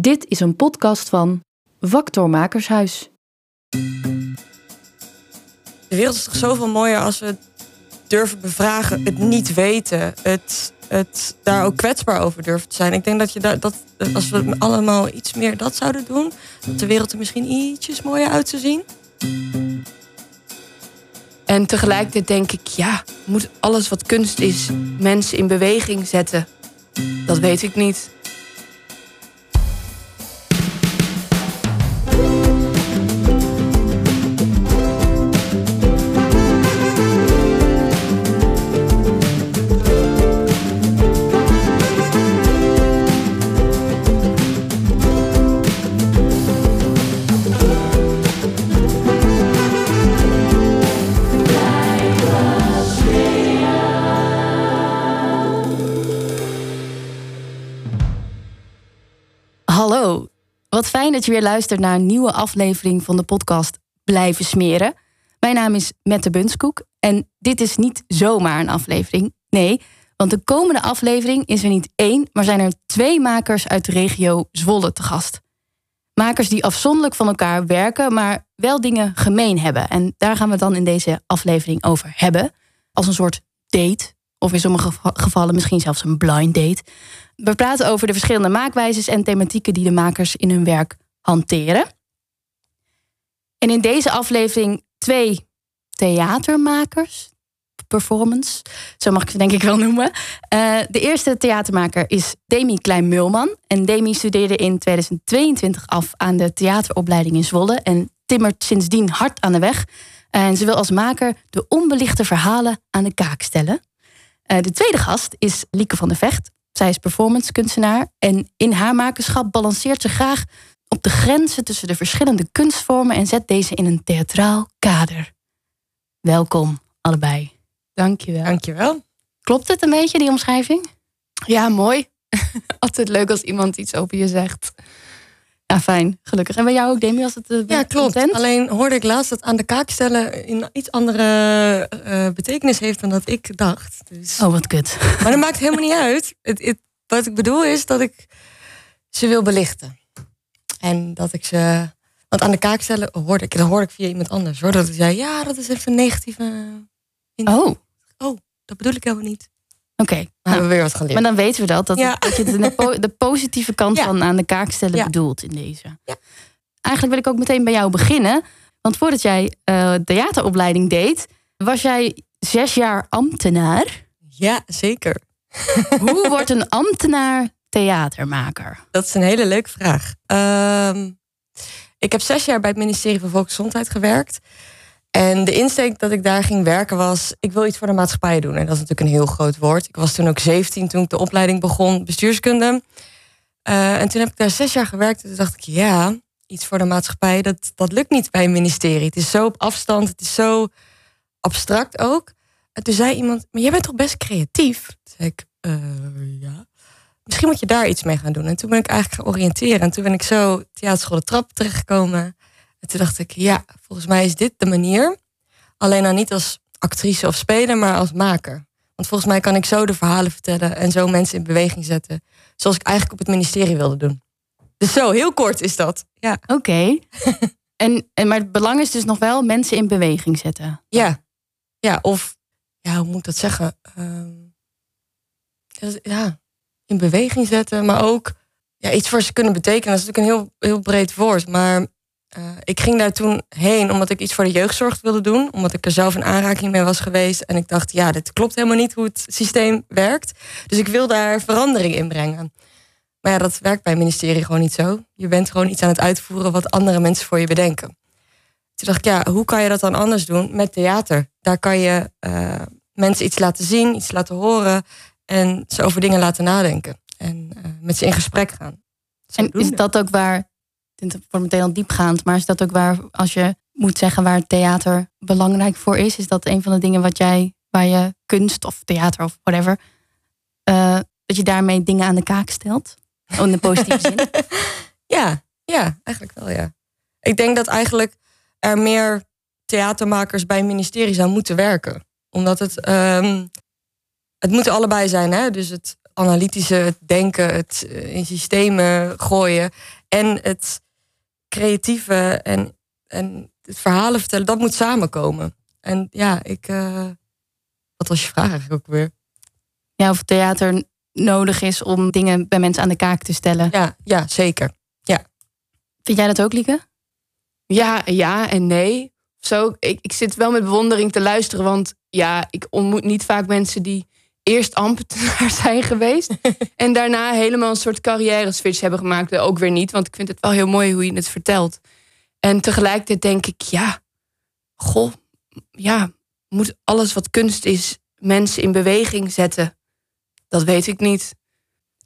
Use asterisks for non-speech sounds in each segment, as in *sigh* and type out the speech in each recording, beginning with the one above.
Dit is een podcast van Vactor Makershuis. De wereld is toch zoveel mooier als we durven bevragen, het niet weten, het, het daar ook kwetsbaar over durven te zijn. Ik denk dat, je daar, dat als we allemaal iets meer dat zouden doen, dat de wereld er misschien ietsjes mooier uit zou zien. En tegelijkertijd denk ik, ja, moet alles wat kunst is mensen in beweging zetten? Dat weet ik niet. Wat fijn dat je weer luistert naar een nieuwe aflevering van de podcast Blijven Smeren. Mijn naam is Mette Bunskoek en dit is niet zomaar een aflevering. Nee, want de komende aflevering is er niet één, maar zijn er twee makers uit de regio Zwolle te gast. Makers die afzonderlijk van elkaar werken, maar wel dingen gemeen hebben. En daar gaan we het dan in deze aflevering over hebben. Als een soort date, of in sommige gevallen misschien zelfs een blind date. We praten over de verschillende maakwijzes en thematieken die de makers in hun werk hanteren. En in deze aflevering twee theatermakers, performance, zo mag ik ze denk ik wel noemen. Uh, de eerste theatermaker is Demi Klein-Mulman. En Demi studeerde in 2022 af aan de theateropleiding in Zwolle en timmert sindsdien hard aan de weg. En ze wil als maker de onbelichte verhalen aan de kaak stellen. Uh, de tweede gast is Lieke van der Vecht. Zij is performance kunstenaar en in haar makerschap balanceert ze graag op de grenzen tussen de verschillende kunstvormen en zet deze in een theatraal kader. Welkom, allebei. Dankjewel. Dankjewel. Klopt het een beetje, die omschrijving? Ja, mooi. *laughs* Altijd leuk als iemand iets over je zegt. Ja, fijn, gelukkig. En bij jou ook, Demi, als het uh, Ja, klopt. content? Alleen hoorde ik laatst dat aan de kaak stellen in iets andere uh, betekenis heeft dan dat ik dacht. Dus... Oh, wat kut. *laughs* Maar dat maakt helemaal niet uit. Het, het, wat ik bedoel is dat ik ze wil belichten. En dat ik ze. Want aan de kaak stellen hoorde ik, dat hoorde ik via iemand anders hoor. Dat ik zei, ja, dat is even een negatieve. Oh. Oh, dat bedoel ik helemaal niet. Oké. Okay. Nou, hebben we weer wat geleerd. Maar dan weten we dat. Dat, Ja. het- dat je de, po- de positieve kant Ja. van aan de kaak stellen Ja. bedoelt in deze. Ja. Eigenlijk wil ik ook meteen bij jou beginnen. Want voordat jij eh, theateropleiding deed, was jij zes jaar ambtenaar. Ja, zeker. *laughs* Hoe *laughs* wordt een ambtenaar theatermaker? Dat is een hele leuke vraag. Ehm, ik heb zes jaar bij het ministerie van Volksgezondheid gewerkt. En de insteek dat ik daar ging werken was... ik wil iets voor de maatschappij doen. En dat is natuurlijk een heel groot woord. Ik was toen ook 17 toen ik de opleiding begon, bestuurskunde. Eh, en toen heb ik daar zes jaar gewerkt. En toen dacht ik, ja, iets voor de maatschappij... dat, dat lukt niet bij een ministerie. Het is zo op afstand, het is zo abstract ook. En toen zei iemand, maar jij bent toch best creatief? Toen zei ik, "Eh, ja misschien moet je daar iets mee gaan doen. En toen ben ik eigenlijk gaan oriënteren. En toen ben ik zo theaterschool de trap terechtgekomen. En toen dacht ik, ja, volgens mij is dit de manier. Alleen dan niet als actrice of speler, maar als maker. Want volgens mij kan ik zo de verhalen vertellen en zo mensen in beweging zetten. Zoals ik eigenlijk op het ministerie wilde doen. Dus zo, heel kort is dat. Ja. Oké. *laughs* en, en, maar het belang is dus nog wel mensen in beweging zetten. Ja. Ja, of, ja, hoe moet ik dat zeggen? Ehm, ja, in beweging zetten, maar ook ja, iets voor ze kunnen betekenen. Dat is natuurlijk een heel, heel breed woord. Maar eh, ik ging daar toen heen omdat ik iets voor de jeugdzorg wilde doen. Omdat ik er zelf in aanraking mee was geweest. En ik dacht, ja, dit klopt helemaal niet hoe het systeem werkt. Dus ik wil daar verandering in brengen. Maar ja, dat werkt bij het ministerie gewoon niet zo. Je bent gewoon iets aan het uitvoeren wat andere mensen voor je bedenken. Toen dacht ik, ja, hoe kan je dat dan anders doen met theater? Daar kan je eh, mensen iets laten zien, iets laten horen en ze over dingen laten nadenken. En eh, met ze in gesprek gaan. En is dat ook waar, dit wordt meteen al diepgaand, maar is dat ook waar, als je moet zeggen waar theater belangrijk voor is, is dat een van de dingen wat jij, waar je kunst of theater of whatever, eh, dat je daarmee dingen aan de kaak stelt? Oh, in de positieve zin. *laughs* Ja, ja, eigenlijk wel, ja. Ik denk dat eigenlijk er meer theatermakers bij een ministerie zou moeten werken. Omdat het, ehm, het moet allebei zijn, hè? Dus het analytische, het denken, het eh, in systemen gooien en het creatieve en, en het verhalen vertellen, dat moet samenkomen. En ja, ik. Uh, wat was je vraag eigenlijk ook weer? Ja, of theater nodig is om dingen bij mensen aan de kaak te stellen. Ja, ja zeker. Ja. Vind jij dat ook, Lieke? Ja, ja en nee. Zo, ik, ik zit wel met bewondering te luisteren, want ja, ik ontmoet niet vaak mensen die eerst ambtenaar *laughs* zijn geweest en daarna helemaal een soort carrière switch hebben gemaakt. Ook weer niet, want ik vind het wel heel mooi hoe je het vertelt. En tegelijkertijd denk ik, ja, goh, ja, moet alles wat kunst is mensen in beweging zetten? Dat weet ik niet.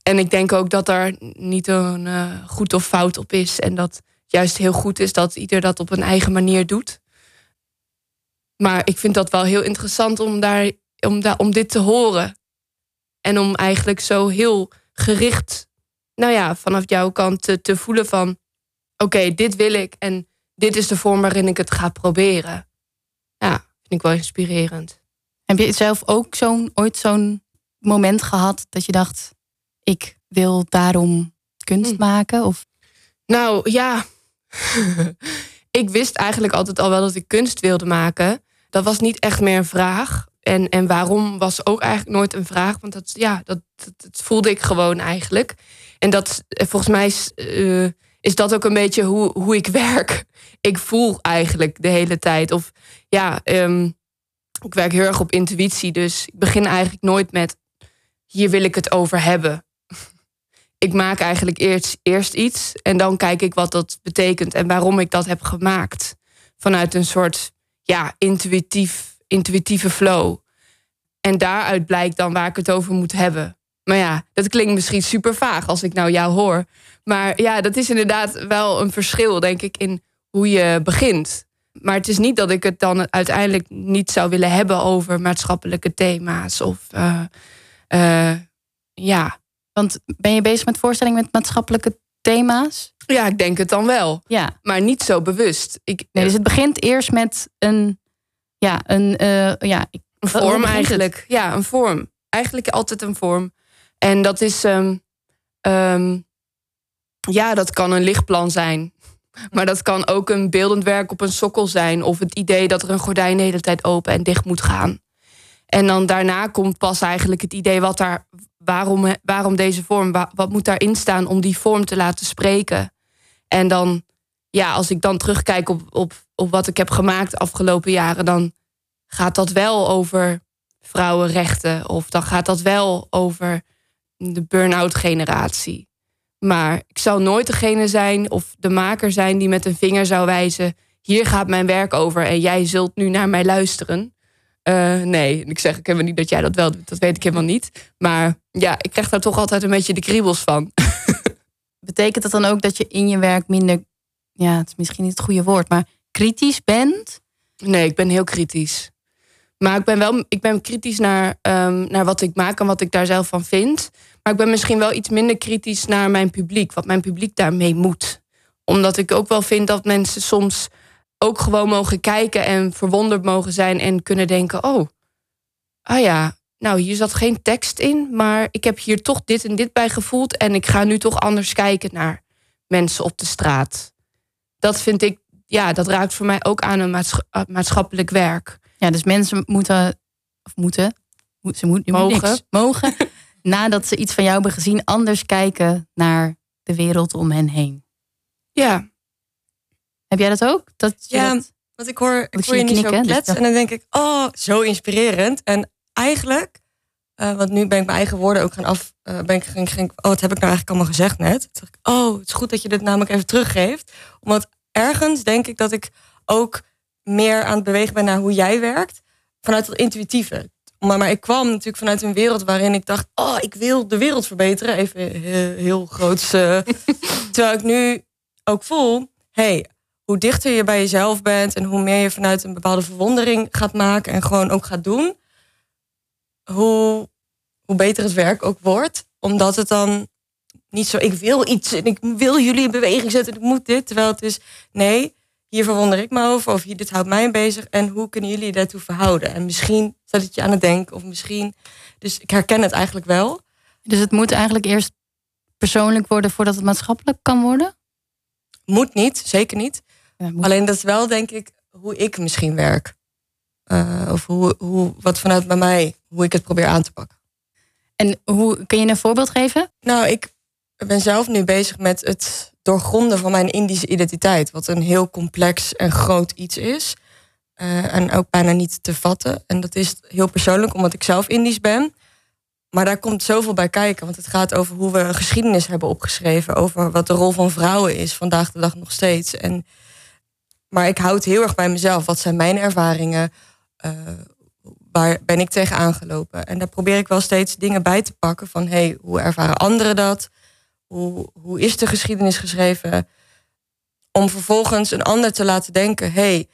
En ik denk ook dat daar niet een uh, goed of fout op is. En dat juist heel goed is dat ieder dat op een eigen manier doet. Maar ik vind dat wel heel interessant om, daar, om, daar, om dit te horen. En om eigenlijk zo heel gericht, nou ja, vanaf jouw kant te, te voelen van... oké, dit wil ik en dit is de vorm waarin ik het ga proberen. Ja, vind ik wel inspirerend. Heb je zelf ook zo'n, ooit zo'n moment gehad dat je dacht... ik wil daarom kunst hm. maken? Of? Nou ja, *laughs* ik wist eigenlijk altijd al wel dat ik kunst wilde maken. Dat was niet echt meer een vraag. En, en waarom was ook eigenlijk nooit een vraag. Want dat, ja, dat, voelde ik gewoon eigenlijk. En dat eh, volgens mij is, uh, is dat ook een beetje hoe, hoe ik *laughs* werk. Ik voel eigenlijk de hele tijd. Of ja, um, ik werk heel erg op intuïtie. Dus ik begin eigenlijk nooit met hier wil ik het over hebben *laughs* ik maak eigenlijk eerst, eerst iets en dan kijk ik wat dat betekent en waarom ik dat heb gemaakt. Vanuit een soort ja, intuïtief, intuïtieve flow. En daaruit blijkt dan waar ik het over moet hebben. Maar ja, dat klinkt misschien super vaag als ik nou jou hoor. Maar ja, dat is inderdaad wel een verschil, denk ik, in hoe je begint. Maar het is niet dat ik het dan uiteindelijk niet zou willen hebben over maatschappelijke thema's of uh, uh, ja, want ben je bezig met voorstellingen met maatschappelijke thema's? Ja, ik denk het dan wel. Ja. Maar niet zo bewust. Ik, nee, dus het begint eerst met een, ja, een, uh, ja, een vorm eigenlijk. Ja, een vorm. Eigenlijk altijd een vorm. En dat is, um, um, ja, dat kan een lichtplan zijn. *laughs* Maar dat kan ook een beeldend werk op een sokkel zijn. Of het idee dat er een gordijn de hele tijd open en dicht moet gaan. En dan daarna komt pas eigenlijk het idee wat daar, waarom, waarom deze vorm, wat moet daarin staan om die vorm te laten spreken. En dan, ja, als ik dan terugkijk op, op, op wat ik heb gemaakt de afgelopen jaren, dan gaat dat wel over vrouwenrechten. Of dan gaat dat wel over de burn-out generatie. Maar ik zou nooit degene zijn of de maker zijn die met een vinger zou wijzen: hier gaat mijn werk over en jij zult nu naar mij luisteren. Uh, nee, ik zeg ik helemaal niet dat jij dat wel doet. Dat weet ik helemaal niet. Maar ja, ik krijg daar toch altijd een beetje de kriebels van. *laughs* Betekent dat dan ook dat je in je werk minder, ja, het is misschien niet het goede woord, maar kritisch bent? Nee, ik ben heel kritisch. Maar ik ben wel ik ben kritisch naar, um, naar wat ik maak en wat ik daar zelf van vind. Maar ik ben misschien wel iets minder kritisch naar mijn publiek, wat mijn publiek daarmee moet. Omdat ik ook wel vind dat mensen soms ook gewoon mogen kijken en verwonderd mogen zijn en kunnen denken: oh, ah ja, nou hier zat geen tekst in, maar ik heb hier toch dit en dit bij gevoeld en ik ga nu toch anders kijken naar mensen op de straat. Dat vind ik, ja, dat raakt voor mij ook aan een maatschappelijk werk. Ja, dus mensen moeten, of moeten, ze moeten mogen, mogen *laughs* nadat ze iets van jou hebben gezien, anders kijken naar de wereld om hen heen. Ja, heb jij dat ook? Dat ja, dat... want ik hoor, ik hoor je niet zo dus en dan denk ik, oh, zo inspirerend. En eigenlijk, uh, want nu ben ik mijn eigen woorden ook gaan af, uh, ben ik ging, ging, oh, wat heb ik nou eigenlijk allemaal gezegd net? Toen ik, oh, het is goed dat je dit namelijk even teruggeeft. Omdat ergens denk ik dat ik ook meer aan het bewegen ben naar hoe jij werkt. Vanuit dat intuïtieve. Maar, maar ik kwam natuurlijk vanuit een wereld waarin ik dacht, oh, ik wil de wereld verbeteren. Even heel, heel groots. Uh, *laughs* terwijl ik nu ook voel, hey, hoe dichter je bij jezelf bent en hoe meer je vanuit een bepaalde verwondering gaat maken en gewoon ook gaat doen, hoe, hoe beter het werk ook wordt. Omdat het dan niet zo, ik wil iets en ik wil jullie in beweging zetten, ik moet dit. Terwijl het is, nee, hier verwonder ik me over of hier, dit houdt mij bezig en hoe kunnen jullie daartoe verhouden? En misschien zet het je aan het denken of misschien, dus ik herken het eigenlijk wel. Dus het moet eigenlijk eerst persoonlijk worden voordat het maatschappelijk kan worden? Moet niet, zeker niet. Alleen dat is wel, denk ik, hoe ik misschien werk. Uh, of hoe, hoe, wat vanuit bij mij, hoe ik het probeer aan te pakken. En hoe kun je een voorbeeld geven? Nou, ik ben zelf nu bezig met het doorgronden van mijn Indische identiteit. Wat een heel complex en groot iets is. Uh, en ook bijna niet te vatten. En dat is heel persoonlijk, omdat ik zelf Indisch ben. Maar daar komt zoveel bij kijken. Want het gaat over hoe we een geschiedenis hebben opgeschreven. Over wat de rol van vrouwen is, vandaag de dag nog steeds. En, maar ik houd heel erg bij mezelf. Wat zijn mijn ervaringen? Uh, waar ben ik tegen aangelopen? En daar probeer ik wel steeds dingen bij te pakken. Van hey, hoe ervaren anderen dat? Hoe, hoe is de geschiedenis geschreven? Om vervolgens een ander te laten denken: hey,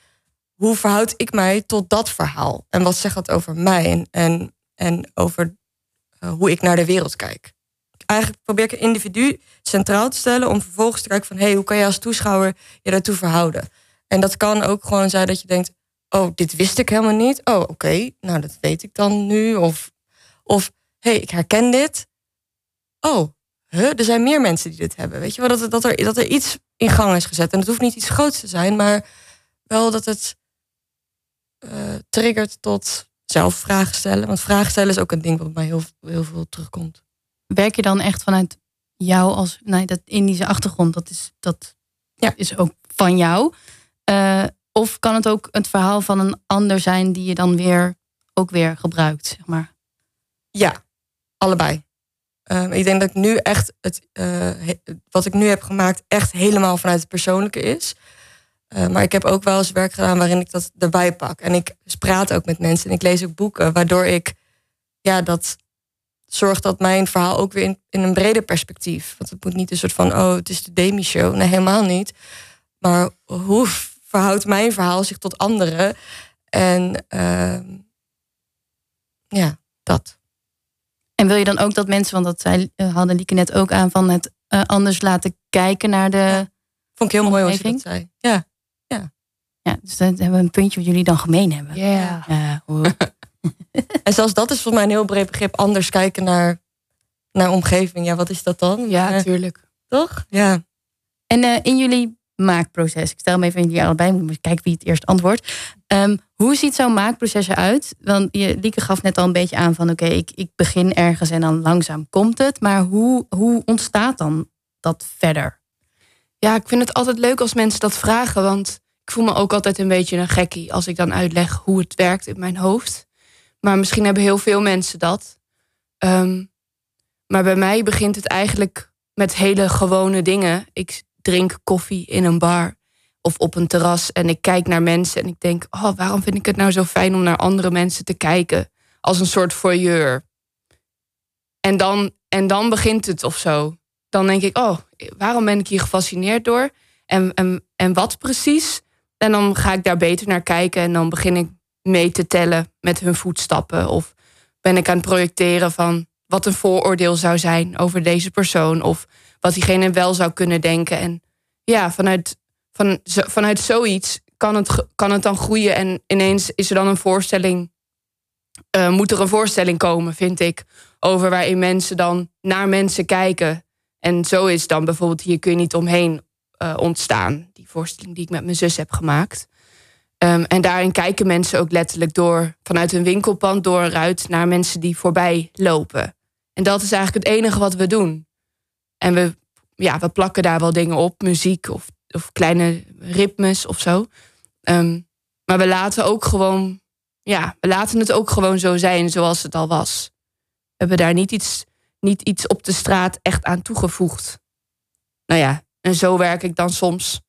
hoe verhoud ik mij tot dat verhaal? En wat zegt dat over mij? En, en over uh, hoe ik naar de wereld kijk. Eigenlijk probeer ik een individu centraal te stellen om vervolgens te kijken van hey, hoe kan je als toeschouwer je daartoe verhouden? En dat kan ook gewoon zijn dat je denkt, oh, dit wist ik helemaal niet. Oh, oké, nou dat weet ik dan nu. Of, of hé, hey, ik herken dit. Oh, huh, er zijn meer mensen die dit hebben. Weet je wel, dat, dat, er, dat er iets in gang is gezet. En het hoeft niet iets groots te zijn, maar wel dat het uh, triggert tot zelf vragen stellen. Want vragen stellen is ook een ding wat bij heel, heel veel terugkomt. Werk je dan echt vanuit jou als nee, dat Indische achtergrond? Dat is, dat ja. is ook van jou. Uh, of kan het ook het verhaal van een ander zijn die je dan weer ook weer gebruikt, zeg maar? Ja, allebei. Uh, ik denk dat ik nu echt het, uh, wat ik nu heb gemaakt, echt helemaal vanuit het persoonlijke is. Uh, maar ik heb ook wel eens werk gedaan waarin ik dat erbij pak. En ik praat ook met mensen en ik lees ook boeken, waardoor ik ja, dat zorgt dat mijn verhaal ook weer in, in een breder perspectief. Want het moet niet een soort van, oh, het is de Demi-show. Nee, helemaal niet. Maar hoe verhoudt mijn verhaal zich tot anderen? En uh, ja, dat. En wil je dan ook dat mensen, want dat zei, eh, hadden Lieke net ook aan, van het uh, anders laten kijken naar de. Ja. Vond ik heel mooi wat je dat zei. Ja. Ja, dus dan hebben we een puntje wat jullie dan gemeen hebben. Ja. *laughs* en zelfs dat is voor mij een heel breed begrip. Anders kijken naar, naar omgeving. Ja, wat is dat dan? Ja, natuurlijk. Toch? Ja. En uh, in jullie maakproces, ik stel me even in die allebei, moet kijken wie het eerst antwoordt. Um, hoe ziet zo'n maakproces eruit? Want je, Lieke gaf net al een beetje aan van oké, ik, ik begin ergens en dan langzaam komt het. Maar hoe, hoe ontstaat dan dat verder? Ja, ik vind het altijd leuk als mensen dat vragen. Want ik voel me ook altijd een beetje een gekkie als ik dan uitleg hoe het werkt in mijn hoofd. Maar misschien hebben heel veel mensen dat. Um, maar bij mij begint het eigenlijk met hele gewone dingen. Ik drink koffie in een bar of op een terras en ik kijk naar mensen en ik denk: oh, waarom vind ik het nou zo fijn om naar andere mensen te kijken als een soort voyeur? En dan, en dan begint het of zo. Dan denk ik: oh, waarom ben ik hier gefascineerd door? En, en, en wat precies? En dan ga ik daar beter naar kijken en dan begin ik mee te tellen met hun voetstappen. Of ben ik aan het projecteren van wat een vooroordeel zou zijn over deze persoon. Of wat diegene wel zou kunnen denken. En ja, vanuit, van, vanuit zoiets kan het, kan het dan groeien. En ineens is er dan een voorstelling. Uh, moet er een voorstelling komen, vind ik. Over waarin mensen dan naar mensen kijken. En zo is dan bijvoorbeeld hier kun je niet omheen uh, ontstaan. Die voorstelling die ik met mijn zus heb gemaakt. Um, en daarin kijken mensen ook letterlijk door vanuit een winkelpand door een ruit naar mensen die voorbij lopen. En dat is eigenlijk het enige wat we doen. En we, ja, we plakken daar wel dingen op, muziek of, of kleine ritmes of zo. Um, maar we laten ook gewoon, ja, we laten het ook gewoon zo zijn zoals het al was. We hebben daar niet iets, niet iets op de straat echt aan toegevoegd. Nou ja, en zo werk ik dan soms.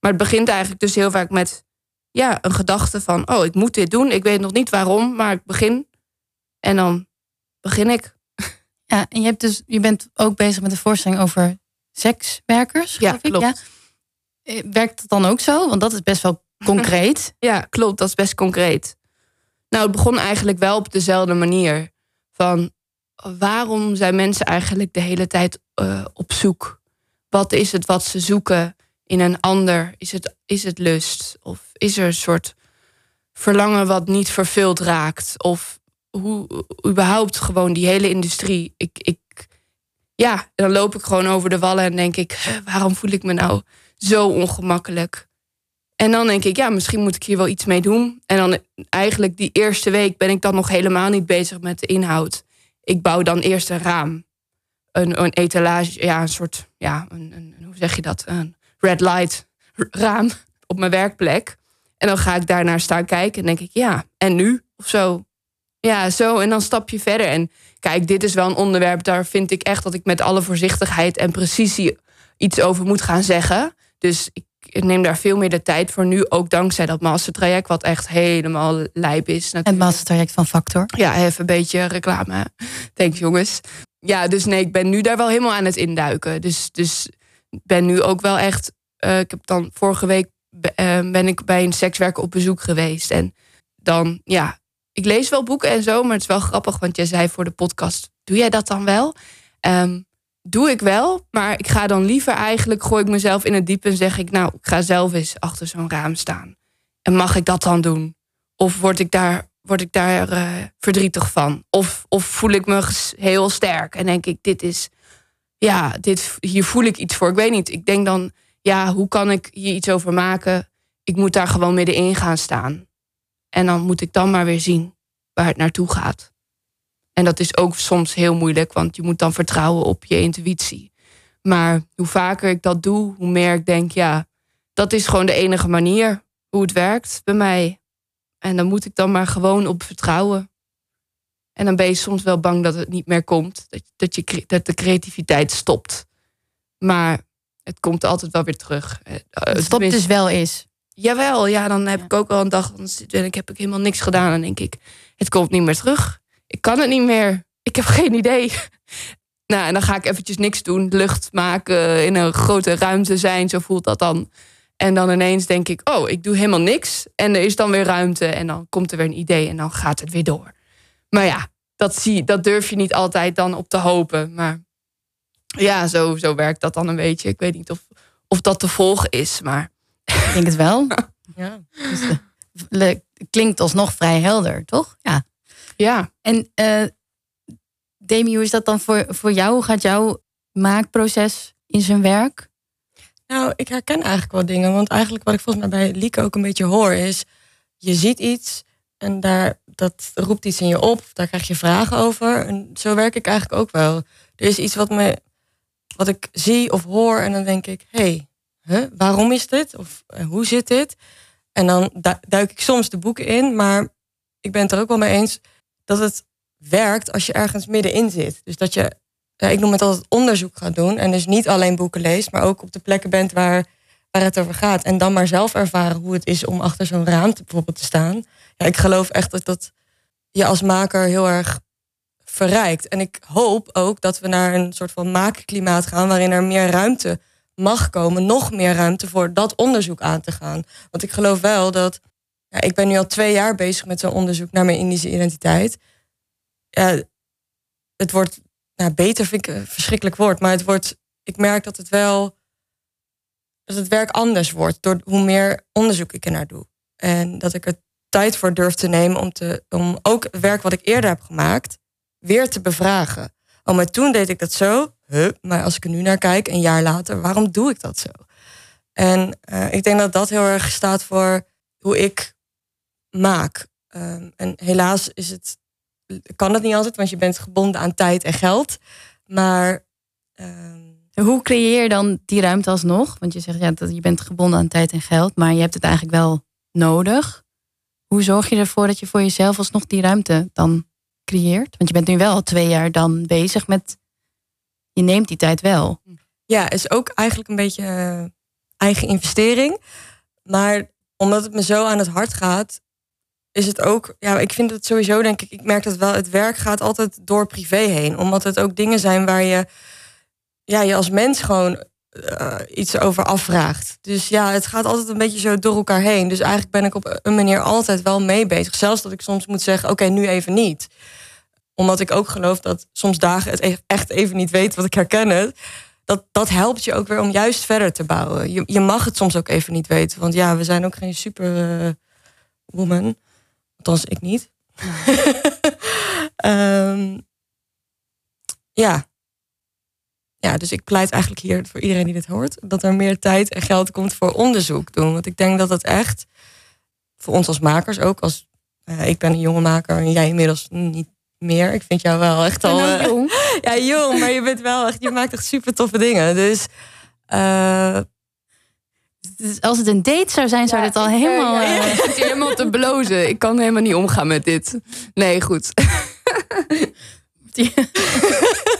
Maar het begint eigenlijk dus heel vaak met ja, een gedachte van: oh, ik moet dit doen. Ik weet nog niet waarom, maar ik begin. En dan begin ik. Ja, en je, hebt dus, je bent ook bezig met een voorstelling over sekswerkers. Ja, klopt. Ja. Eh, werkt dat dan ook zo? Want dat is best wel *laughs* concreet. ja, klopt. Dat is best concreet. Nou, het begon eigenlijk wel op dezelfde manier. Van waarom zijn mensen eigenlijk de hele tijd uh, op zoek wat is het wat ze zoeken in een ander? Is het, is het lust? Of is er een soort verlangen wat niet vervuld raakt? Of hoe überhaupt gewoon die hele industrie. Ik, ik ja, dan loop ik gewoon over de wallen en denk ik, "Huh, waarom voel ik me nou zo ongemakkelijk? En dan denk ik, ja, misschien moet ik hier wel iets mee doen. En dan eigenlijk die eerste week ben ik dan nog helemaal niet bezig met de inhoud. Ik bouw dan eerst een raam. Een, een etalage, ja, een soort, ja, een, een, hoe zeg je dat? Een red light raam op mijn werkplek. En dan ga ik daarnaar staan kijken en denk ik, ja, en nu? Of zo. Ja, zo. En dan stap je verder. En kijk, dit is wel een onderwerp, daar vind ik echt dat ik met alle voorzichtigheid en precisie iets over moet gaan zeggen. Dus ik neem daar veel meer de tijd voor nu, ook dankzij dat mastertraject, wat echt helemaal lijp is. Het natuurlijk. mastertraject van Factor. Ja, even een beetje reclame. Thanks jongens. Ja, dus nee, ik ben nu daar wel helemaal aan het induiken. Dus, dus ben nu ook wel echt. eh, ik heb dan vorige week eh, ben ik bij een sekswerker op bezoek geweest. En dan, ja, ik lees wel boeken en zo, maar het is wel grappig, want jij zei voor de podcast: doe jij dat dan wel? Ehm, doe ik wel, maar ik ga dan liever eigenlijk, gooi ik mezelf in het diep en zeg ik, nou, ik ga zelf eens achter zo'n raam staan. En mag ik dat dan doen? Of word ik daar, word ik daar eh, verdrietig van? Of, of voel ik me heel sterk en denk ik, dit is, ja, dit, hier voel ik iets voor. Ik weet niet, ik denk dan, ja, hoe kan ik hier iets over maken? Ik moet daar gewoon middenin gaan staan. En dan moet ik dan maar weer zien waar het naartoe gaat. En dat is ook soms heel moeilijk, want je moet dan vertrouwen op je intuïtie. Maar hoe vaker ik dat doe, hoe meer ik denk, ja, dat is gewoon de enige manier hoe het werkt bij mij. En dan moet ik dan maar gewoon op vertrouwen. En dan ben je soms wel bang dat het niet meer komt, dat, dat, je, dat de creativiteit stopt. Maar het komt altijd wel weer terug. Eh, eh, Het stopt dus wel is. Jawel, ja, dan heb Ja. ik ook wel een dag. Dan ik heb ik helemaal niks gedaan. En denk ik, het komt niet meer terug. Ik kan het niet meer. Ik heb *laughs* geen idee. Nou, en dan ga ik eventjes niks doen. Lucht maken, in een grote ruimte zijn. Zo voelt dat dan. En dan ineens denk ik, oh, ik doe helemaal niks. En er is dan weer ruimte. En dan komt er weer een idee. En dan gaat het weer door. Maar ja, dat, zie, dat durf je niet altijd dan op te hopen. Maar ja, zo, zo werkt dat dan een beetje. Ik weet niet of, of dat te volgen is. Maar Ik denk het wel. *laughs* Ja. Dus, eh, klinkt alsnog vrij helder, toch? Ja. ja. En eh Demi, hoe is dat dan voor, voor jou? Hoe gaat jouw maakproces in zijn werk? Nou, ik herken eigenlijk wel dingen. Want eigenlijk wat ik volgens mij bij Lieke ook een beetje hoor is... je ziet iets en daar, dat roept iets in je op. Daar krijg je vragen over. En zo werk ik eigenlijk ook wel. Er is iets wat, me, wat ik zie of hoor en dan denk ik... hé, hey, waarom is dit? Of eh, hoe zit dit? En dan du- duik ik soms de boeken in. Maar ik ben het er ook wel mee eens dat het werkt als je ergens middenin zit. Dus dat je ja, ik noem het altijd onderzoek gaat doen. En dus niet alleen boeken leest, maar ook op de plekken bent waar, waar het over gaat. En dan maar zelf ervaren hoe het is om achter zo'n raam te, bijvoorbeeld te staan. Ja, ik geloof echt dat dat je als maker heel erg verrijkt. En ik hoop ook dat we naar een soort van maakklimaat gaan waarin er meer ruimte mag komen, nog meer ruimte voor dat onderzoek aan te gaan. Want ik geloof wel dat. Ja, ik ben nu al twee jaar bezig met zo'n onderzoek naar mijn Indische identiteit. Ja, het wordt nou, beter vind ik een verschrikkelijk woord, maar het wordt, ik merk dat het wel, dat het werk anders wordt door hoe meer onderzoek ik ernaar doe. En dat ik er tijd voor durf te nemen om, te, om ook werk wat ik eerder heb gemaakt, weer te bevragen. Oh, maar toen deed ik dat zo, maar als ik er nu naar kijk, een jaar later, waarom doe ik dat zo? En eh, ik denk dat dat heel erg staat voor hoe ik maak. Ehm, en helaas is het kan het niet altijd, want je bent gebonden aan tijd en geld. Maar ehm, Hoe creëer je dan die ruimte alsnog? Want je zegt ja, dat je bent gebonden aan tijd en geld, maar je hebt het eigenlijk wel nodig. Hoe zorg je ervoor dat je voor jezelf alsnog die ruimte dan creëert? Want je bent nu wel al twee jaar dan bezig met. Je neemt die tijd wel. ja, is ook eigenlijk een beetje eh, eigen investering. Maar omdat het me zo aan het hart gaat, is het ook. Ja, ik vind het sowieso, denk ik, ik merk dat wel. Het werk gaat altijd door privé heen. Omdat het ook dingen zijn waar je ja, je als mens gewoon eh, iets over afvraagt. Dus ja, het gaat altijd een beetje zo door elkaar heen. Dus eigenlijk ben ik op een manier altijd wel mee bezig. Zelfs dat ik soms moet zeggen, oké, nu even niet. Omdat ik ook geloof dat soms dagen het e- echt even niet weet wat ik herken het. Dat, dat helpt je ook weer om juist verder te bouwen. Je, je mag het soms ook even niet weten. Want ja, we zijn ook geen super eh, woman. Althans, ik niet. *laughs* Ehm, ja, ja, dus ik pleit eigenlijk hier voor iedereen die dit hoort, dat er meer tijd en geld komt voor onderzoek doen. Want ik denk dat het echt voor ons als makers ook, als uh, ik ben een jonge maker en jij inmiddels niet meer. Ik vind jou wel echt al. Uh, jong. *laughs* ja, jong, maar je bent wel echt, je maakt echt super toffe dingen. Dus. Uh, dus als het een date zou zijn, zou ja, dit al helemaal. Ja, ja. Ik zit helemaal te blozen. Ik kan helemaal niet omgaan met dit. Nee, goed. *laughs*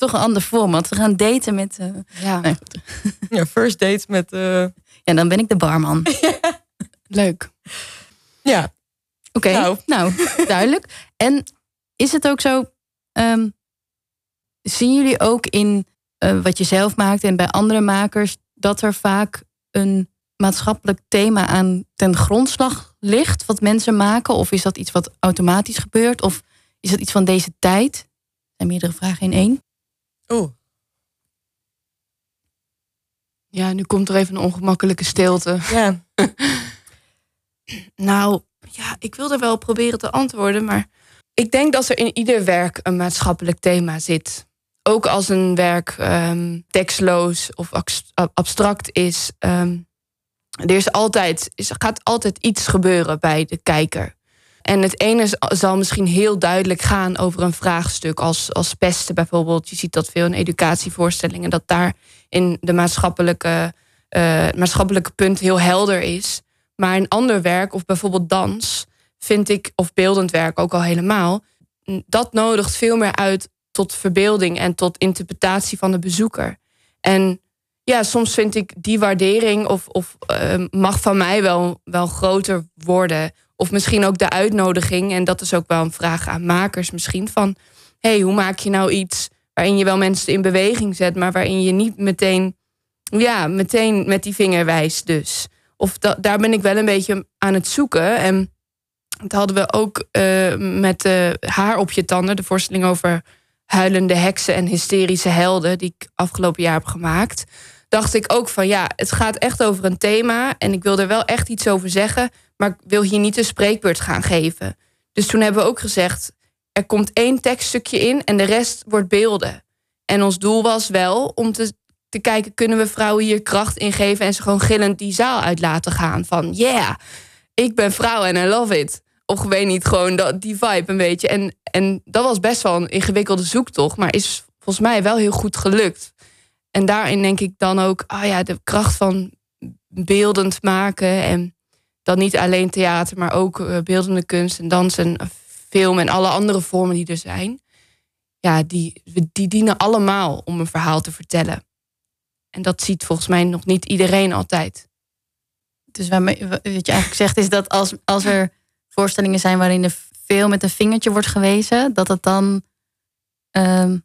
Toch een ander format. We gaan daten met. Uh... Ja. Nee, *laughs* ja, first date met. Uh... Ja, dan ben ik de barman. *laughs* Leuk. Ja. Oké, nou. nou. *laughs* duidelijk. En is het ook zo? Um, zien jullie ook in uh, wat je zelf maakt en bij andere makers dat er vaak een maatschappelijk thema aan ten grondslag ligt, wat mensen maken? Of is dat iets wat automatisch gebeurt? Of is dat iets van deze tijd? Er zijn meerdere vragen in één. Oeh. Ja, nu komt er even een ongemakkelijke stilte. Ja. *laughs* nou, ja, ik wil er wel proberen te antwoorden, maar ik denk dat er in ieder werk een maatschappelijk thema zit. Ook als een werk um, tekstloos of abstract is. Um, er is altijd, is, gaat altijd iets gebeuren bij de kijker. En het ene zal misschien heel duidelijk gaan over een vraagstuk als, als pesten bijvoorbeeld. Je ziet dat veel in educatievoorstellingen, dat daar in de maatschappelijke, uh, maatschappelijke punt heel helder is. Maar een ander werk, of bijvoorbeeld dans, vind ik, of beeldend werk ook al helemaal, dat nodigt veel meer uit tot verbeelding en tot interpretatie van de bezoeker. En ja, soms vind ik die waardering of, of uh, mag van mij wel, wel groter worden. Of misschien ook de uitnodiging, en dat is ook wel een vraag aan makers misschien, van hey, hoe maak je nou iets waarin je wel mensen in beweging zet, maar waarin je niet meteen, ja, meteen met die vinger wijst dus. Of daar ben ik wel een beetje aan het zoeken. En dat hadden we ook uh, met uh, Haar op je tanden, de voorstelling over huilende heksen en hysterische helden, die ik afgelopen jaar heb gemaakt. Dacht ik ook van ja, het gaat echt over een thema en ik wil er wel echt iets over zeggen, maar ik wil hier niet een spreekbeurt gaan geven. Dus toen hebben we ook gezegd, er komt één tekststukje in en de rest wordt beelden. En ons doel was wel om te, te kijken, kunnen we vrouwen hier kracht in geven en ze gewoon gillend die zaal uit laten gaan. Van yeah, ik ben vrouw en I love it. Of weet niet, gewoon dat, die vibe een beetje. En, en dat was best wel een ingewikkelde zoektocht, maar is volgens mij wel heel goed gelukt. En daarin denk ik dan ook, ah oh ja, de kracht van beeldend maken en dan niet alleen theater, maar ook eh, beeldende kunst en dans en film en alle andere vormen die er zijn. Ja, die, die dienen allemaal om een verhaal te vertellen. En dat ziet volgens mij nog niet iedereen altijd. Dus wat je eigenlijk zegt is dat als, als er voorstellingen zijn waarin er veel met een vingertje wordt gewezen, dat het dan. Ehm,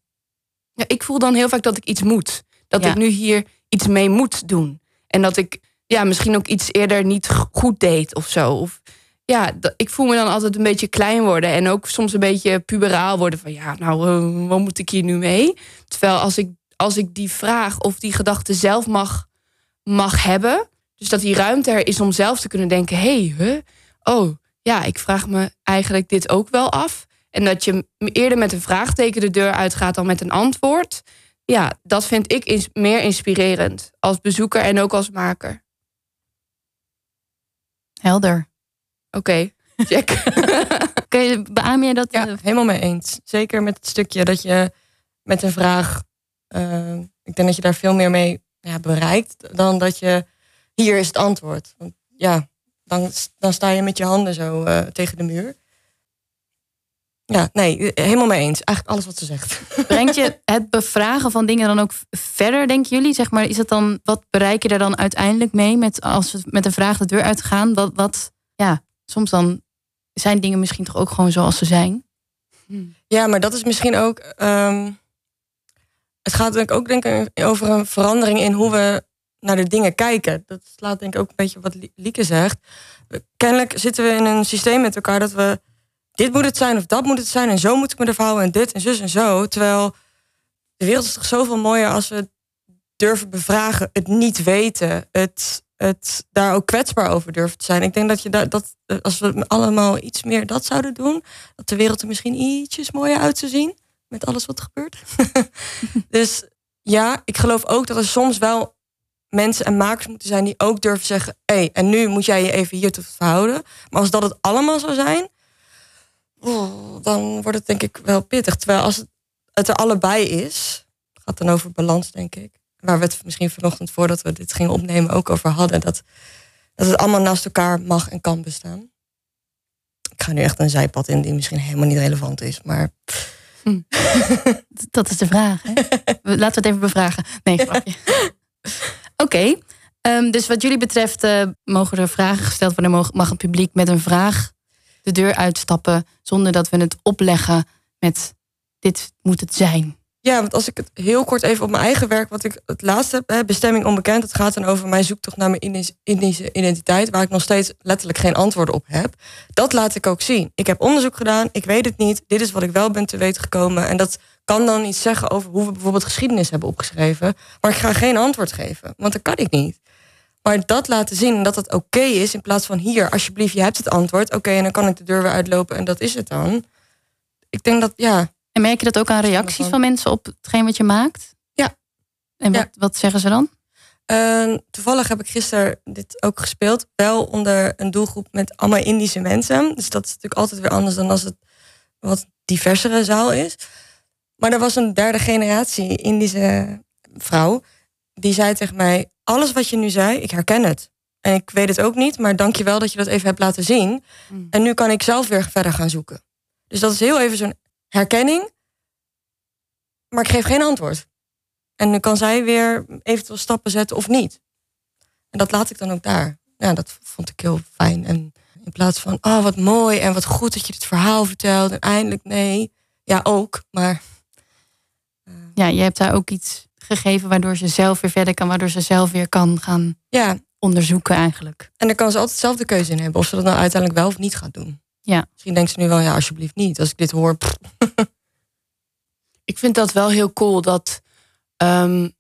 ja, ik voel dan heel vaak dat ik iets moet. Dat ik nu hier iets mee moet doen. En dat ik ja, misschien ook iets eerder niet goed deed of zo. Of, ja, ik voel me dan altijd een beetje klein worden. En ook soms een beetje puberaal worden. Van ja, nou, uh, wat moet ik hier nu mee? Terwijl als ik, als ik die vraag of die gedachte zelf mag, mag hebben. Dus dat die ruimte er is om zelf te kunnen denken: hé, hey, huh? oh, ja, ik vraag me eigenlijk dit ook wel af. En dat je eerder met een vraagteken de deur uitgaat dan met een antwoord. Ja, dat vind ik meer inspirerend als bezoeker en ook als maker. Helder. Oké, *laughs* check. *laughs* Kun je beaam je dat? Ja, helemaal mee eens. Zeker met het stukje dat je met een vraag. Uh, ik denk dat je daar veel meer mee ja, bereikt dan dat je hier is het antwoord. Want ja, dan, dan sta je met je handen zo uh, tegen de muur. Ja, nee, helemaal mee eens. Eigenlijk alles wat ze zegt. Brengt je *laughs* het bevragen van dingen dan ook verder, denken jullie? Zeg maar, is het dan, wat bereik je er dan uiteindelijk mee met, als we met een vraag de deur uitgaan? Wat, wat, ja, soms dan zijn dingen misschien toch ook gewoon zoals ze zijn? Ja, maar dat is misschien ook. Um, het gaat denk ik ook denk ik, over een verandering in hoe we naar de dingen kijken. Dat slaat denk ik ook een beetje wat Lieke zegt. Kennelijk zitten we in een systeem met elkaar dat we dit moet het zijn of dat moet het zijn en zo moet ik me er houden en dit en zus en zo. Terwijl de wereld is toch zoveel mooier als we durven bevragen, het niet weten, het, het daar ook kwetsbaar over durven te zijn. Ik denk dat je dat, als we allemaal iets meer dat zouden doen, dat de wereld er misschien ietsjes mooier uit zou zien met alles wat er gebeurt. *laughs* dus ja, ik geloof ook dat er soms wel mensen en makers moeten zijn die ook durven zeggen: hé, hey, en nu moet jij je even hier tot verhouden. Maar als dat het allemaal zou zijn, dan wordt het denk ik wel pittig. Terwijl als het, het er allebei is, gaat dan over balans, denk ik. Waar we het misschien vanochtend voordat we dit gingen opnemen ook over hadden. Dat, dat het allemaal naast elkaar mag en kan bestaan. Ik ga nu echt een zijpad in die misschien helemaal niet relevant is. Maar Hm. *laughs* Dat is de vraag. Hè? Laten we het even bevragen. Nee, grapje. *laughs* Oké, ehm, dus wat jullie betreft uh, mogen er vragen gesteld worden. Mag, mag het publiek met een vraag de deur uitstappen zonder dat we het opleggen met dit moet het zijn. Ja, want als ik het heel kort even op mijn eigen werk, wat ik het laatste heb, bestemming onbekend, het gaat dan over mijn zoektocht naar mijn Indische identiteit, waar ik nog steeds letterlijk geen antwoorden op heb. Dat laat ik ook zien. Ik heb onderzoek gedaan, ik weet het niet, dit is wat ik wel ben te weten gekomen. En dat kan dan iets zeggen over hoe we bijvoorbeeld geschiedenis hebben opgeschreven, maar ik ga geen antwoord geven, want dat kan ik niet. Maar dat laten zien dat het oké is, in plaats van hier, alsjeblieft, je hebt het antwoord, oké, en dan kan ik de deur weer uitlopen en dat is het dan. Ik denk dat, ja, en merk je dat ook aan reacties van mensen op hetgeen wat je maakt? Ja. En wat, wat zeggen ze dan? Uh, toevallig heb ik gisteren dit ook gespeeld. Wel onder een doelgroep met allemaal Indische mensen. Dus dat is natuurlijk altijd weer anders dan als het wat diversere zaal is. Maar er was een derde generatie Indische vrouw. Die zei tegen mij: Alles wat je nu zei, ik herken het. En ik weet het ook niet, maar dank je wel dat je dat even hebt laten zien. Mm. En nu kan ik zelf weer verder gaan zoeken. Dus dat is heel even zo'n herkenning, maar ik geef geen antwoord. En nu kan zij weer eventueel stappen zetten of niet. En dat laat ik dan ook daar. Ja, dat vond ik heel fijn. En in plaats van, oh wat mooi en wat goed dat je dit verhaal vertelt. En eindelijk, nee. Ja, ook, maar... Uh... Ja, je hebt daar ook iets gegeven waardoor ze zelf weer verder kan. Waardoor ze zelf weer kan gaan ja. onderzoeken eigenlijk. En dan kan ze altijd zelf de keuze in hebben. Of ze dat nou uiteindelijk wel of niet gaat doen. Ja. Misschien denkt ze nu wel, ja, alsjeblieft niet. Als ik dit hoor. *laughs* ik vind dat wel heel cool dat um,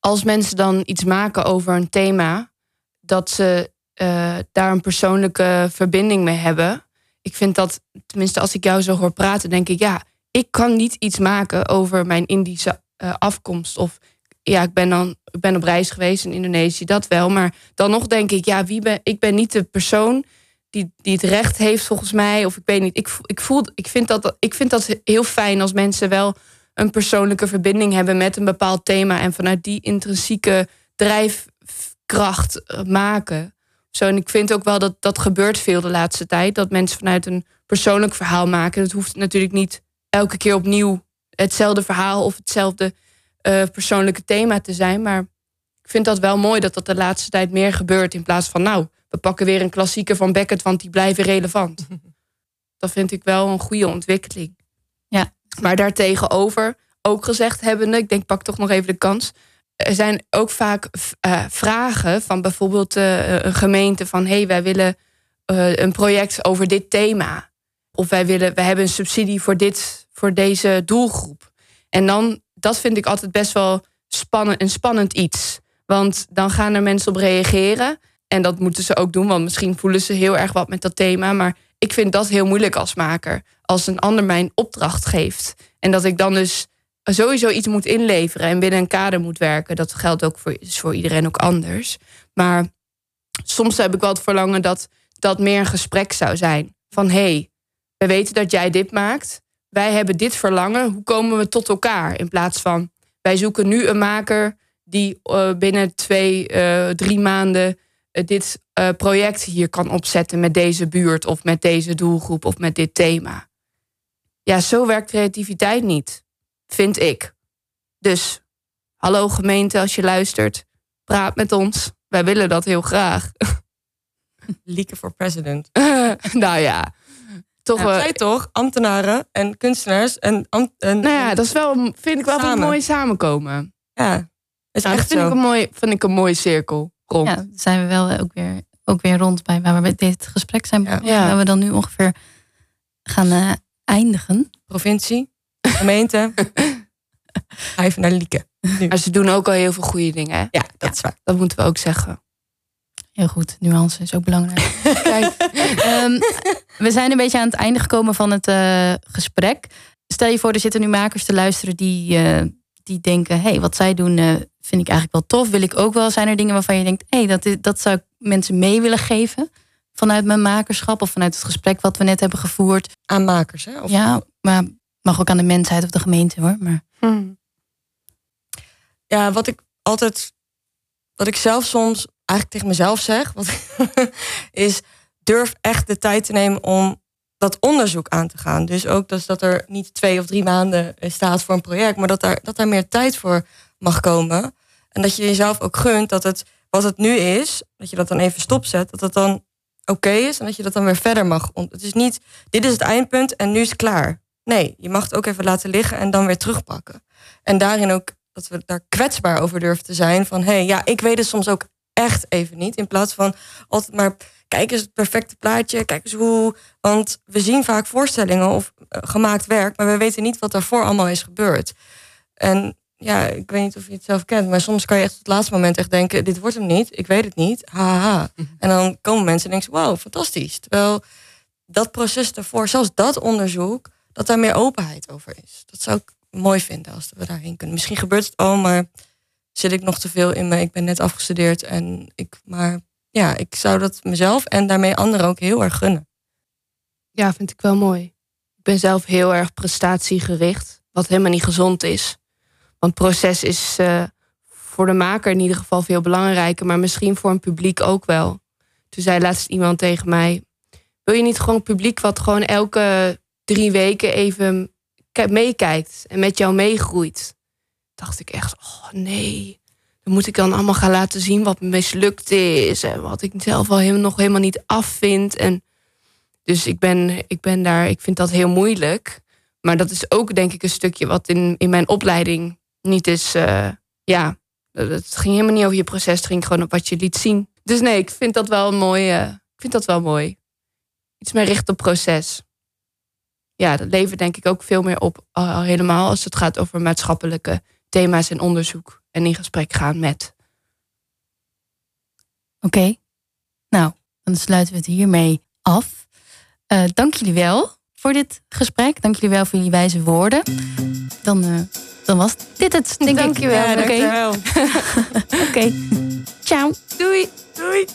als mensen dan iets maken over een thema, dat ze uh, daar een persoonlijke verbinding mee hebben. Ik vind dat, tenminste als ik jou zo hoor praten, denk ik, ja, ik kan niet iets maken over mijn Indische uh, afkomst. Of ja, ik ben dan ik ben op reis geweest in Indonesië, dat wel. Maar dan nog denk ik, ja, wie ben, ik ben niet de persoon die, die het recht heeft volgens mij. Of ik weet niet. Ik, ik, voel, ik, vind dat, ik vind dat heel fijn als mensen wel een persoonlijke verbinding hebben met een bepaald thema. En vanuit die intrinsieke drijfkracht eh, maken. Zo, en ik vind ook wel dat dat gebeurt veel de laatste tijd. Dat mensen vanuit een persoonlijk verhaal maken. Het hoeft natuurlijk niet elke keer opnieuw hetzelfde verhaal of hetzelfde uh, persoonlijke thema te zijn. Maar ik vind dat wel mooi dat dat de laatste tijd meer gebeurt. In plaats van, nou, we pakken weer een klassieker van Beckett, want die blijven relevant. *laughs* Dat vind ik wel een goede ontwikkeling. Ja. Maar daartegenover, ook gezegd hebbende, ik denk pak toch nog even de kans. Er zijn ook vaak uh, vragen van bijvoorbeeld uh, een gemeente van hé, hey, wij willen uh, een project over dit thema. Of wij willen, we hebben een subsidie voor dit, voor deze doelgroep. En dan, dat vind ik altijd best wel spannend, een spannend iets. Want dan gaan er mensen op reageren. En dat moeten ze ook doen, want misschien voelen ze heel erg wat met dat thema. Maar ik vind dat heel moeilijk als maker. Als een ander mij opdracht geeft. En dat ik dan dus sowieso iets moet inleveren en binnen een kader moet werken. Dat geldt ook voor, voor iedereen ook anders. Maar soms heb ik wel het verlangen dat dat meer een gesprek zou zijn. Van hé, hey, we weten dat jij dit maakt. Wij hebben dit verlangen. Hoe komen we tot elkaar? In plaats van wij zoeken nu een maker die uh, binnen twee, uh, drie maanden eh, dit project hier kan opzetten met deze buurt of met deze doelgroep of met dit thema. Ja, zo werkt creativiteit niet, vind ik. Dus, hallo gemeente, als je luistert, praat met ons. Wij willen dat heel graag. *laughs* Lieke voor president. *laughs* nou ja, toch ja, wel. toch, ambtenaren en kunstenaars en. en nou ja, dat is wel, vind ik wel een mooi samenkomen. Ja, is nou, echt dat vind ik, een mooi, vind ik een mooie cirkel. Ja, zijn we wel ook weer, ook weer rond bij waar we met dit gesprek zijn Ja. Dat we dan nu ongeveer gaan uh, eindigen. Provincie, gemeente. *laughs* Even naar Lieke. Maar ze doen ook al heel veel goede dingen. Hè? Ja, dat is waar. Dat moeten we ook zeggen. Heel goed, nuance is ook belangrijk. *laughs* Kijk, um, we zijn een beetje aan het einde gekomen van het uh, gesprek. Stel je voor, er zitten nu makers te luisteren die, uh, die denken: hé, hey, wat zij doen uh, vind ik eigenlijk wel tof. Wil ik ook wel. Zijn er dingen waarvan je denkt: hé, hey, dat, dat zou ik mensen mee willen geven? Vanuit mijn makerschap of vanuit het gesprek wat we net hebben gevoerd. Aan makers, hè? Of... Ja, maar mag ook aan de mensheid of de gemeente hoor. Maar... Hmm. Ja, wat ik altijd, wat ik zelf soms eigenlijk tegen mezelf zeg, wat, *laughs* is durf echt de tijd te nemen om dat onderzoek aan te gaan. Dus ook dus dat er niet twee of drie maanden staat voor een project, maar dat daar, dat daar meer tijd voor mag komen. En dat je jezelf ook gunt dat het wat het nu is, dat je dat dan even stopzet, dat het dan oké is en dat je dat dan weer verder mag. Het is niet, dit is het eindpunt en nu is het klaar. Nee, je mag het ook even laten liggen en dan weer terugpakken. En daarin ook dat we daar kwetsbaar over durven te zijn. Van hé, hey, ja, ik weet het soms ook echt even niet. In plaats van altijd maar kijk eens het perfecte plaatje, kijk eens hoe. Want we zien vaak voorstellingen of eh, gemaakt werk, maar we weten niet wat daarvoor allemaal is gebeurd. En ja, ik weet niet of je het zelf kent, maar soms kan je echt op het laatste moment echt denken: dit wordt hem niet, ik weet het niet, haha. Mhm. En dan komen mensen en denken: wow, fantastisch. Terwijl dat proces daarvoor, zelfs dat onderzoek, dat daar meer openheid over is. Dat zou ik mooi vinden als we daarheen kunnen. Misschien gebeurt het al, maar zit ik nog te veel in me. Ik ben net afgestudeerd en ik, maar ja, ik zou dat mezelf en daarmee anderen ook heel erg gunnen. Ja, vind ik wel mooi. Ik ben zelf heel erg prestatiegericht, wat helemaal niet gezond is. Want proces is uh, voor de maker in ieder geval veel belangrijker, maar misschien voor een publiek ook wel. Toen zei laatst iemand tegen mij: Wil je niet gewoon publiek wat gewoon elke drie weken even meekijkt en met jou meegroeit? Dacht ik echt: Oh nee. Dan moet ik dan allemaal gaan laten zien wat mislukt is en wat ik zelf al helemaal, nog helemaal niet afvind. En dus ik ben, ik ben daar, ik vind dat heel moeilijk. Maar dat is ook denk ik een stukje wat in, in mijn opleiding niet is. Uh, ja, het ging helemaal niet over je proces, het ging gewoon op wat je liet zien. Dus nee, ik vind dat wel mooi. Ik vind dat wel mooi. Iets meer richt op proces. Ja, dat levert denk ik ook veel meer op, al helemaal als het gaat over maatschappelijke thema's en onderzoek. En in gesprek gaan met. Oké, nou, dan sluiten we het hiermee af. Uh, dank jullie wel voor dit gesprek. Dank jullie wel voor jullie wijze woorden. Dan, uh, dan was dit het, denk dank ik. Dankjewel. Oké. *laughs* Oké. Ciao. Doei. Doei.